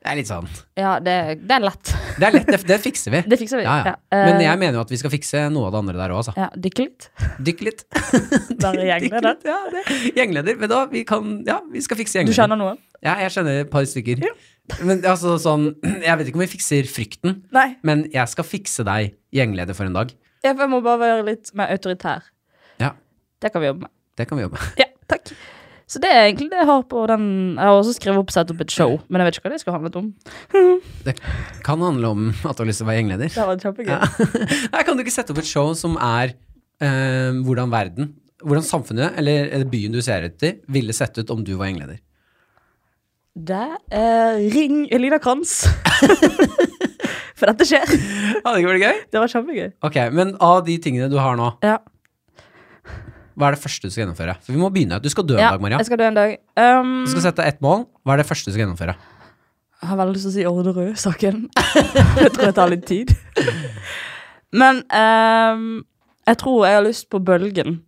Det er litt sånn Ja, det, det er lett. Det er lett, det, det fikser vi. (laughs) Det fikser vi. Ja, ja. Ja, Men eh, jeg mener jo at vi skal fikse noe av det andre der òg, altså. ja, Dykke litt. Dykk litt. (laughs) Være gjengleder. Ja, det. Gjengleder. Men da, vi kan Ja, vi skal fikse gjengleder. Du kjenner noen? Ja, jeg kjenner et par stykker. Men altså sånn Jeg vet ikke om vi fikser frykten, Nei. men jeg skal fikse deg gjengleder for en dag. Jeg må bare være litt mer autoritær. Ja, Det kan vi jobbe med. det kan vi jobbe med. Ja, takk. Så det er egentlig det jeg har på den Jeg har også skrevet opp sett opp et show, men jeg vet ikke hva det skal handle om. (laughs) Det kan handle om at du har lyst til å være gjengleder. Det var kjempegøy. Ja. (laughs) Nei, kan du ikke sette opp et show som er eh, hvordan verden, hvordan samfunnet eller, eller byen du ser etter, ville sett ut om du var gjengleder? Det er Ring Elina Kranz. (laughs) For dette skjer. Hadde ikke vært gøy? Det var kjempegøy. Ok, men av de tingene du har nå, Ja. hva er det første du skal gjennomføre? For vi må begynne. Du skal dø en ja dag, Maria. jeg skal dø en dag. Um, Du skal sette ett mål. Hva er det første du skal gjennomføre? Jeg har veldig lyst til å si Orderud-saken. (laughs) jeg tror det tar litt tid. Men um, jeg tror jeg har lyst på Bølgen.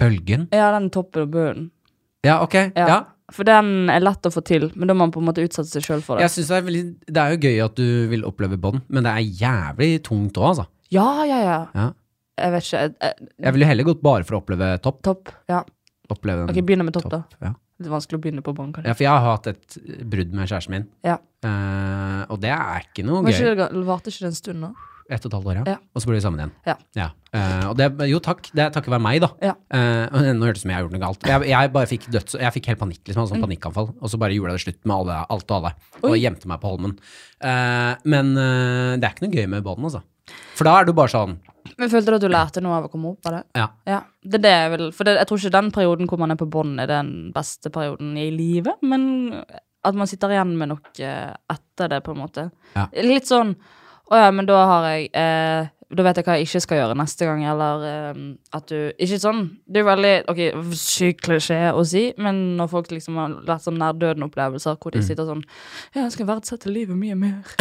Bølgen? Ja, den toppen og bunnen. Ja, ok. Ja. Ja. For den er lett å få til, men da må man på en måte utsette seg sjøl for det. Jeg synes det, er veldig, det er jo gøy at du vil oppleve bånd, men det er jævlig tungt òg, altså. Ja, ja, ja. Ja. Jeg vet ikke. Jeg, jeg, Jeg ville heller gått bare for å oppleve topp. topp. Ja. Oppleve den Ok, begynner med topp, da. Ja. Litt vanskelig å begynne på bånd, kanskje. Ja, for jeg har hatt et brudd med kjæresten min, Ja. eh, og det er ikke noe Var gøy. ikke det, varte ikke det en stund nå? Ett og et halvt år, ja. Ja. Og så ble vi sammen igjen. Ja. Eh, og det, jo takk, det er takket være meg, da. Ja. Eh, nå hørtes det ut som jeg har gjort noe galt. Jeg, jeg bare fikk døds... Jeg fikk helt panikk, liksom, sånn panikkanfall. Og så bare gjorde jeg det slutt med alle, alt og alle. Og Mm. Oi. gjemte meg på Holmen. Eh, men eh, det er ikke noe gøy med bånd, altså. For da er du bare sånn Men Følte du at du lærte noe av å komme opp av det? Ja. Ja, det er det jeg vil For det, jeg tror ikke den perioden hvor man er på bånd, er den beste perioden i livet, men at man sitter igjen med noe etter det, på en måte. Ja. Litt sånn Å ja, men da har jeg eh, Da vet jeg hva jeg ikke skal gjøre neste gang, eller eh, at du Ikke sånn Det er veldig Ok, sykt klisjé å si, men når folk liksom har vært sånn nær døden-opplevelser hvor de Mm. sitter sånn Ja, jeg skal verdsette livet mye mer.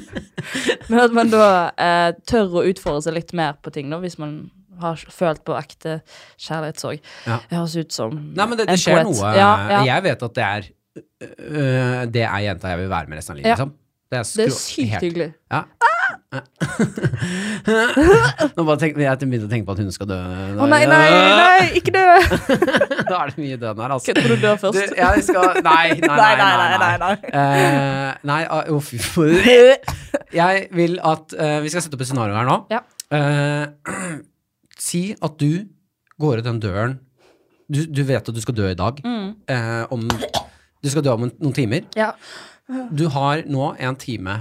(laughs) men at man da eh, tør å utfordre seg litt mer på ting, da, hvis man har følt på ekte kjærlighetssorg. Ja. Det høres ut som Nei, men det, det skjer poet. noe. Ja, ja. Jeg vet at det er øh, Det er jenta jeg vil være med resten av livet, liksom. Det er, Det er sykt helt- hyggelig. Ja. Nå bare tenk, jeg begynte å tenke på at hun skal dø. Å nei, nei, nei, ikke dø! (laughs) da er det mye døden her, altså. Tror du dør først. Du, jeg skal (laughs) Nei, nei, nei. nei, nei, nei. nei, nei, Uh, nei for Jeg vil at uh, Vi skal sette opp et scenario her nå. Ja. Uh, (clears throat) si at du går ut den døren du, du vet at du skal dø i dag. Mm. Om, du skal dø om noen timer. Ja. Du har nå en time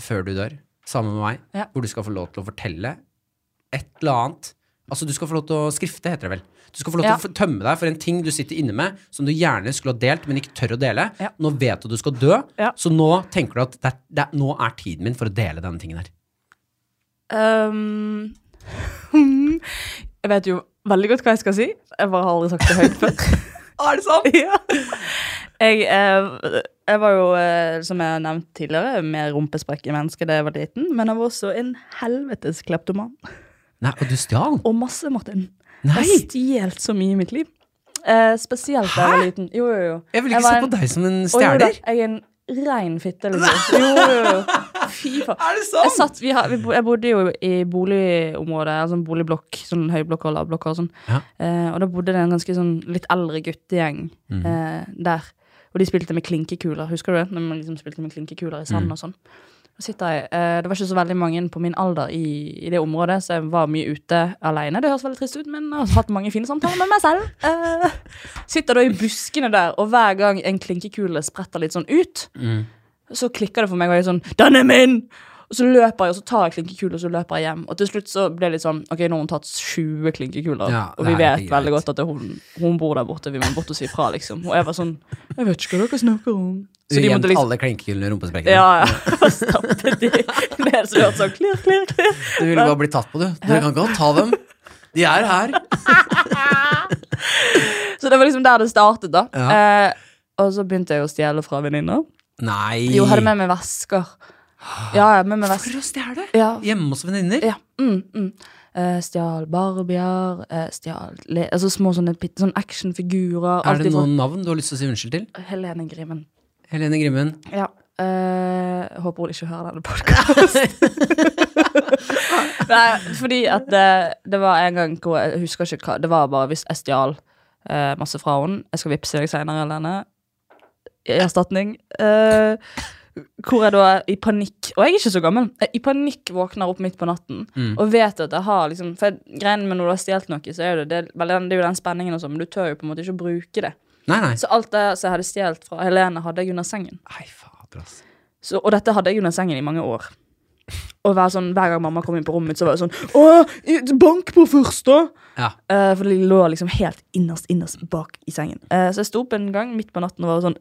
før du dør, sammen med meg, Ja. hvor du skal få lov til å fortelle et eller annet. Altså, du skal få lov til å skrifte, heter det vel. Du skal få lov til Ja. å tømme deg for en ting du sitter inne med, som du gjerne skulle ha delt, men ikke tør å dele. Ja. Nå vet du at du skal dø, så nå tenker du at det det er, nå er tiden min for å dele denne tingen her. Um, (laughs) jeg vet jo veldig godt hva jeg skal si. Jeg bare har aldri sagt det høyt før. (laughs) Er det sant? (laughs) ja. Jeg, eh, jeg var jo, eh, som jeg har nevnt tidligere, mer rumpesprekk i mennesket da jeg var liten, men jeg var også en helvetes kleptoman. Nei, og du stjal? Og masse, Martin. Nei! Jeg har stjålet så mye i mitt liv. Eh, spesielt da jeg var liten. Jo, jo, jo. Jeg vil ikke se på deg som en stjeler. Jeg er en rein fitte, liksom. (laughs) Jo, jo, jo. Fy faen. Er det Jeg, satt, vi har, vi, jeg bodde jo i boligområdet, altså en boligblokk, sånn høyblokk og lavblokk og sånn. Ja. Eh, og da bodde det en ganske sånn litt eldre guttegjeng mm. eh, der. Og de spilte med klinkekuler, husker du det? Når man liksom spilte med klinkekuler i sand Mhm. og sånn. Jeg, eh, Det var ikke så veldig mange på min alder i, i det området, så jeg var mye ute alene. Det høres veldig trist ut, men jeg har hatt mange fine samtaler med meg selv. Eh, sitter da i buskene der, og hver gang en klinkekule spretter litt sånn ut, Mm. så klikker det for meg, og jeg er sånn 'Den er min!' Og så løper jeg, og så tar jeg klinkekuler, og så løper jeg hjem. Og til slutt så ble det litt sånn Ok, nå har hun tatt 20 klinkekuler, Ja, og vi nei, vet veldig godt at det hun, hun bor der borte, vi må bort og si fra, liksom. Og jeg var sånn Jeg vet ikke hva dere snakker om. Så de måtte liksom alle klinkekulene i rumpesprekken. Ja, ja. (laughs) Og stappet de ned, så hørte sånn klirr, klirr, klirr. Du ville bare bli tatt på, du. Dere kan godt ta dem. De er her. (laughs) Så det var liksom der det startet, da. Ja. Eh, og så begynte jeg å stjele fra venninner. Nei. Jo, hadde med meg vesker. Ja, ja, med vest. For å stjele? Ja, Hjemme hos venninner? Ja. Mm, mm. Eh, stjal barbier, uh, stjal le altså små sånne, sånne actionfigurer. Er det noen navn du har lyst til å si unnskyld til? Helene Grimmen. Helene Grimmen. Ja. Uh, håper hun ikke hører denne podkasten. (laughs) Nei, fordi at det, det var en gang hvor jeg husker ikke hva Det var bare hvis jeg stjal eh, masse fra henne. Jeg skal vippse deg seinere, Helene. I erstatning. Eh, hvor jeg da i panikk Og jeg er ikke så gammel. Jeg I panikk våkner opp midt på natten Mm. og vet at jeg har liksom For greien med når du har stjålet noe, så er det, det, det er jo den spenningen og sånn, men du tør jo på en måte ikke å bruke det. Nei, nei. Så alt det som jeg hadde stjålet fra Helene, hadde jeg under sengen. Nei, fader, ass. Så, og dette hadde jeg under sengen i mange år. Og hver, sånn, hver gang mamma kom inn på rommet mitt, så var det sånn Å, bank på først, da! Ja. Uh, for det lå liksom helt innerst, innerst bak i sengen. Uh, så jeg sto opp en gang midt på natten og var sånn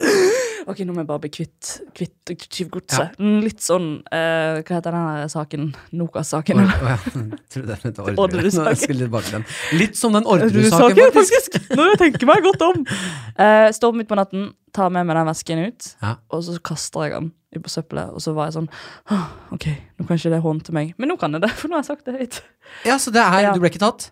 Ok, nå må jeg bare bli kvitt, kvitt tyvgodset. Ja. Litt sånn uh, Hva heter den saken? Nokas-saken? Å, å, ja. (laughs) Jeg Orderud-saken. Nå jeg den. Litt som den Orderud-saken, faktisk. Når jeg tenker meg godt om. Uh, (laughs) Står opp midt på natten, tar med meg den vesken ut, og så kaster jeg den på søppelet. Og så var jeg sånn OK, nå kan ikke det håndte meg. Men nå kan jeg det, (laughs) for nå har jeg sagt det høyt. Ja, så det er Ja. Du ble ikke tatt?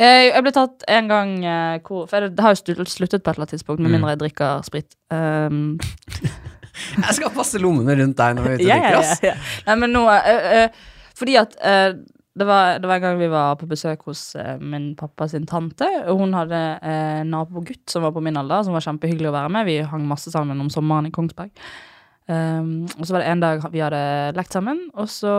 Eh, Jeg ble tatt en gang eh, hvor For det har jo sluttet på et eller annet tidspunkt, med Mm. mindre jeg drikker sprit. Um, (laughs) Jeg skal passe lommene rundt deg når vi er ute og ja, drikker, ja, ass. ja. Nei, men nå uh, uh, Fordi at uh, Det var, det var en gang vi var på besøk hos min pappa sin tante. og Hun hadde eh, nabogutt som var på min alder, som var kjempehyggelig å være med. Vi hang masse sammen om sommeren i Kongsberg. Um, og så var det en dag vi hadde lekt sammen, og så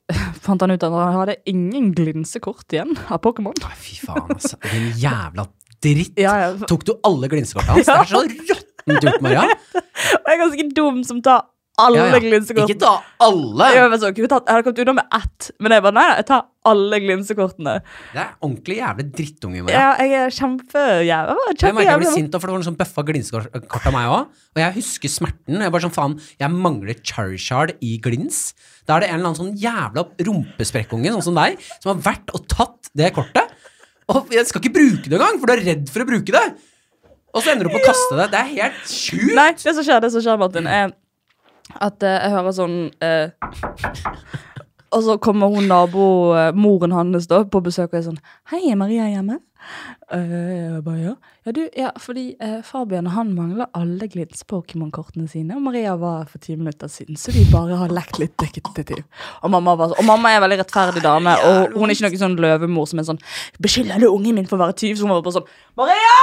(laughs) fant han ut at han hadde ingen glinsekort igjen av Pokémon. Fy faen, altså. Den jævla dritt. Ja, ja. Tok du alle glinsekortene hans? Det er så råttent gjort, Maria. Og jeg er ganske dum som tar alle Ja, ja. glinsekortene. Ikke ta alle! Jeg, var så, jeg hadde kommet unna med ett, men jeg bare nei, jeg tar alle glinsekortene. Det er ordentlig jævlig drittunge, Maria. Ja, jeg er kjempejævlig. Jeg merker jeg blir sint, for det var noen sånn bøffa glinsekort av meg òg. Og jeg husker smerten. Jeg bare sånn, faen, jeg mangler Charizard i glins. Da er det en eller annen sånn jævla rumpesprekkunge, sånn som deg, som har vært og tatt det kortet. Og jeg skal ikke bruke det engang, for du er redd for å bruke det. Og så ender du med å kaste det. Det er helt sjukt. Nei, det som skjer, det som skjer, Martin, er at eh, jeg hører sånn eh, (laughs) Og så kommer hun nabo, eh, moren hans, da, på besøk og er sånn Hei, er Maria hjemme? Eh, jeg bare, ja. ja, du, ja, fordi eh, Fabian han mangler alle glins-Pokémon-kortene sine, og Maria var for ti minutter siden, så vi bare har lekt litt detektiv. Og mamma, var, og mamma er veldig rettferdig dame, og hun er ikke noen sånn løvemor som er sånn Beskylder du ungen min for å være tyv? Så hun var bare sånn Maria!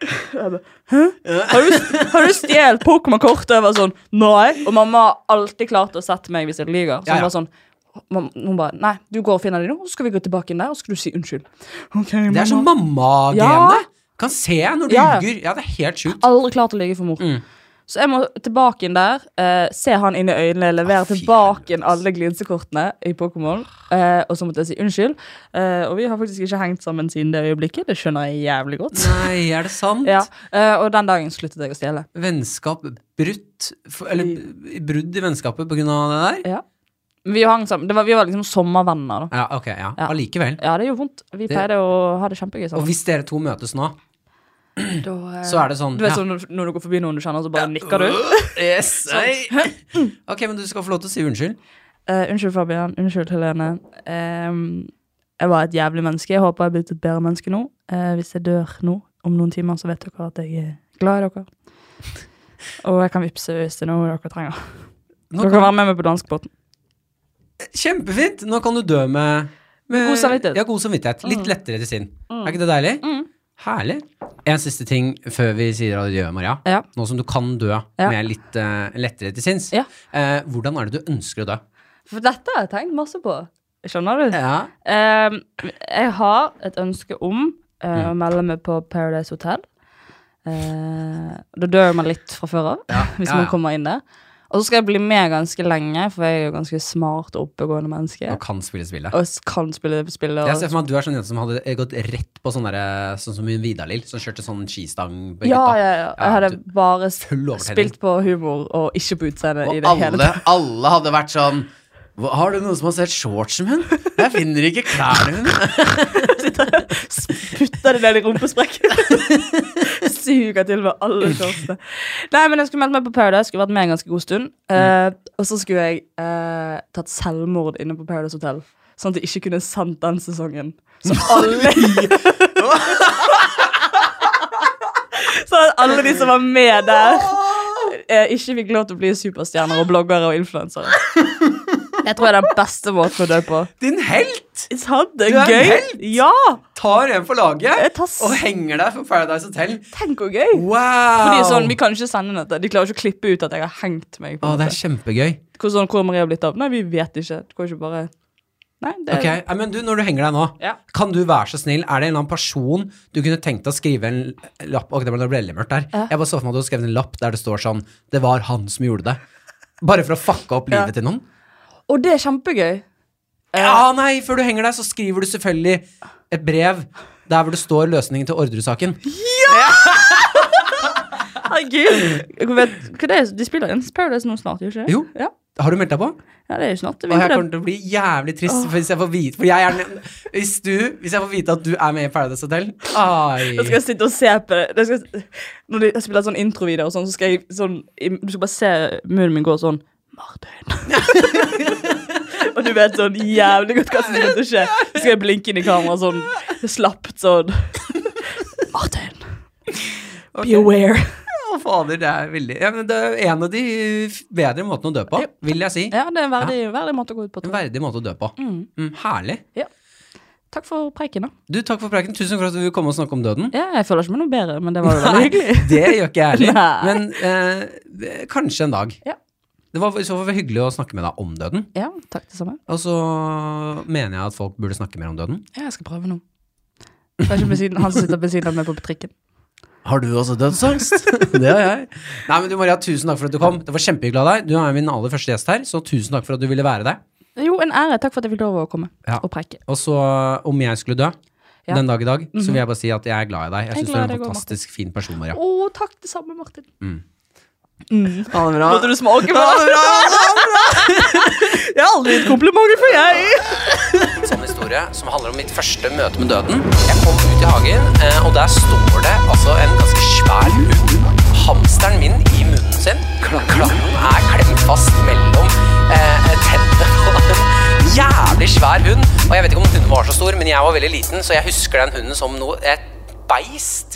Jeg bare, Hæ? Har du, har du stjålet Pokémon-kortet? Jeg var sånn, nei. Og mamma har alltid klart å sette meg hvis jeg lyver. Så hun ja. var sånn, mam- hun bare, nei, du går og finner dem nå, så skal vi gå tilbake inn der, og så skal du si unnskyld. Ok, Det er sånn mamma. mamma-genet. Kan se når du Ja. ljuger. Ja, det er helt sjukt. Aldri klart å lyve for mor. Mm. Så jeg må tilbake inn der, eh, se han inn i øynene, levere Ah, tilbake inn alle glinsekortene i Pokémon. Eh, og så måtte jeg si unnskyld. Eh, og vi har faktisk ikke hengt sammen siden det øyeblikket. Det skjønner jeg jævlig godt. Nei, er det sant? Ja, eh, Og den dagen sluttet jeg å stjele. Vennskap brutt Eller brudd i vennskapet på grunn av det der? Ja. Vi hang sammen. Det var, vi var liksom sommervenner, da. Ja, ok, ja. Ja. Allikevel. Ja, det gjorde vondt. Vi Det- pleide å ha det kjempegøy sammen. Og hvis dere to møtes nå, Da, eh, så er det sånn Du vet ja. sånn når, du går forbi noen du kjenner, så bare nikker du. (laughs) Yes, (laughs) sånn. Ok, men du skal få lov til å si unnskyld. Uh, unnskyld, Fabian. Unnskyld, Helene. Um, jeg var et jævlig menneske. Jeg håper jeg er blitt et bedre menneske nå. Uh, hvis jeg dør nå, om noen timer, så vet dere at jeg er glad i dere. Og jeg kan vippse hvis det er noe dere trenger. Nå Dere kan kan, være med meg på danskebåten. kjempefint! Nå kan du dø med, med God samvittighet. Ja, god samvittighet. Litt Mm. lettere til sinn. Mm. Er ikke det deilig? Mm. Herlig. En siste ting før vi sier adjø, Maria. Ja. Nå som du kan dø Ja. med litt uh, lettere til sinns. Ja. uh, hvordan er det du ønsker å dø? For dette har jeg tenkt masse på. Skjønner du? Ja. Ehm, jeg har et ønske om uh, Mm. å melde meg på Paradise Hotel. Da dør man litt fra før av, (laughs) hvis man kommer inn der. Og så skal jeg bli med ganske lenge, for jeg er jo ganske smart og oppegående menneske. Og kan spille spillet. Og kan spille spillet. Jeg ser for meg at du er sånn jente som hadde gått rett på sånn Sånn som hun Vidar-Lill, som kjørte sånn skistang ja, ja, ja. Ja, Jeg hadde bare spilt på humor og ikke på utseende i Og det hele alle, alle hadde vært sånn Har du noen som har sett shortsen min? Jeg finner ikke klærne mine. (laughs) Putter det ned i rumpesprekken. (laughs) Suger til med alle shortsene. (laughs) Nei, men jeg skulle meldt meg på Paradise. Skulle vært med en ganske god stund. Uh, og så skulle jeg uh, tatt selvmord inne på Paradise Hotel. Sånn at jeg ikke kunne sendt den sesongen. Så alle (laughs) Sånn at alle de som var med der, uh, ikke fikk lov til å bli superstjerner og bloggere og influensere. (laughs) Jeg tror det er den beste måten å dø på. Din helt sant? Det Du er gøy. en helt. Ja! tar en for laget tar s- og henger deg for Paradise Hotel. Tenk hvor gøy. Wow! Fordi sånn, Vi kan ikke sende dette. De klarer ikke å klippe ut at jeg har hengt meg. på Å, det er kjempegøy. Hvor, sånn, hvor har blitt av? Nei, vi vet ikke. Du kan ikke bare Nei, det Ok, ja, men du, Når du henger deg nå, Ja. kan du være så snill Er det en eller annen person du kunne tenkt å skrive en lapp Ok, det ble veldig mørkt der. Ja. Jeg bare så for meg at du hadde skrevet en lapp der det står sånn Det var han som gjorde det. Bare for å fucke opp livet til noen. Og det er kjempegøy. Eh, Ja, nei, før du henger deg, så skriver du selvfølgelig et brev der hvor det står løsningen til Orderud-saken. Herregud. Jeg vet? De spiller en Paradise nå snart, gjør ikke det? Jo. Ja. Har du meldt deg på? ja, det er jo snart. Og jeg kommer til å bli jævlig trist hvis jeg får vite For jeg er Hvis du Hvis jeg får vite at du er med i Paradise Hotel Ai. Da skal jeg sitte og se på det. Skal, når de spiller sånn introvideo, og sånn, så skal jeg sånn Du skal bare se munnen min gå sånn Martin. (laughs) og du vet sånn jævlig godt hva som kommer til å skje. Så skal jeg blinke inn i kameraet sånn slapt sånn (laughs) Martin. Be aware. fader, det er veldig ja, men Det er en av de bedre måtene å dø på, vil jeg si. Ja, det er en verdig, verdig måte å gå ut på. En verdig måte å dø på. Mm, herlig. Takk for preiken, da. Du, takk for preiken. Tusen for at du ville komme og snakke om døden. Ja, jeg føler ikke meg noe bedre, men det var jo veldig hyggelig. Det gjør ikke jeg heller. (laughs) Men eh, kanskje en dag. Ja. Det var i så fall hyggelig å snakke med deg om døden. Ja, takk det samme. Og så mener jeg at folk burde snakke mer om døden. Ja, jeg skal prøve nå. Det er ikke siden, han som sitter ved siden av meg på trikken. Har du også dødsangst? (laughs) det har jeg. Nei, men du Maria, tusen takk for at du kom. Det var kjempehyggelig av deg. Du er min aller første gjest her, så tusen takk for at du ville være der. Jo, en ære. Takk for at jeg fikk lov å komme Ja. og preike. Og så, om jeg skulle dø Ja. den dag i dag, så vil jeg bare si at jeg er glad i deg. Jeg Jeg syns du er en deg fantastisk fin person, Maria. Å, takk det samme, Martin. Mm. Mm. Ha det bra. Måtte du smake på det? Jeg har aldri gitt komplimenter for jeg. sånn historie som handler om mitt første møte med døden. Jeg kom ut i hagen, eh, og der står det altså en ganske svær hund. Hamsteren min i munnen sin. Klangen er klemt fast mellom eh, tennene (laughs) på jævlig svær hund. Og jeg vet ikke om hunden var så stor, men jeg var veldig liten, så jeg husker den hunden som noe et beist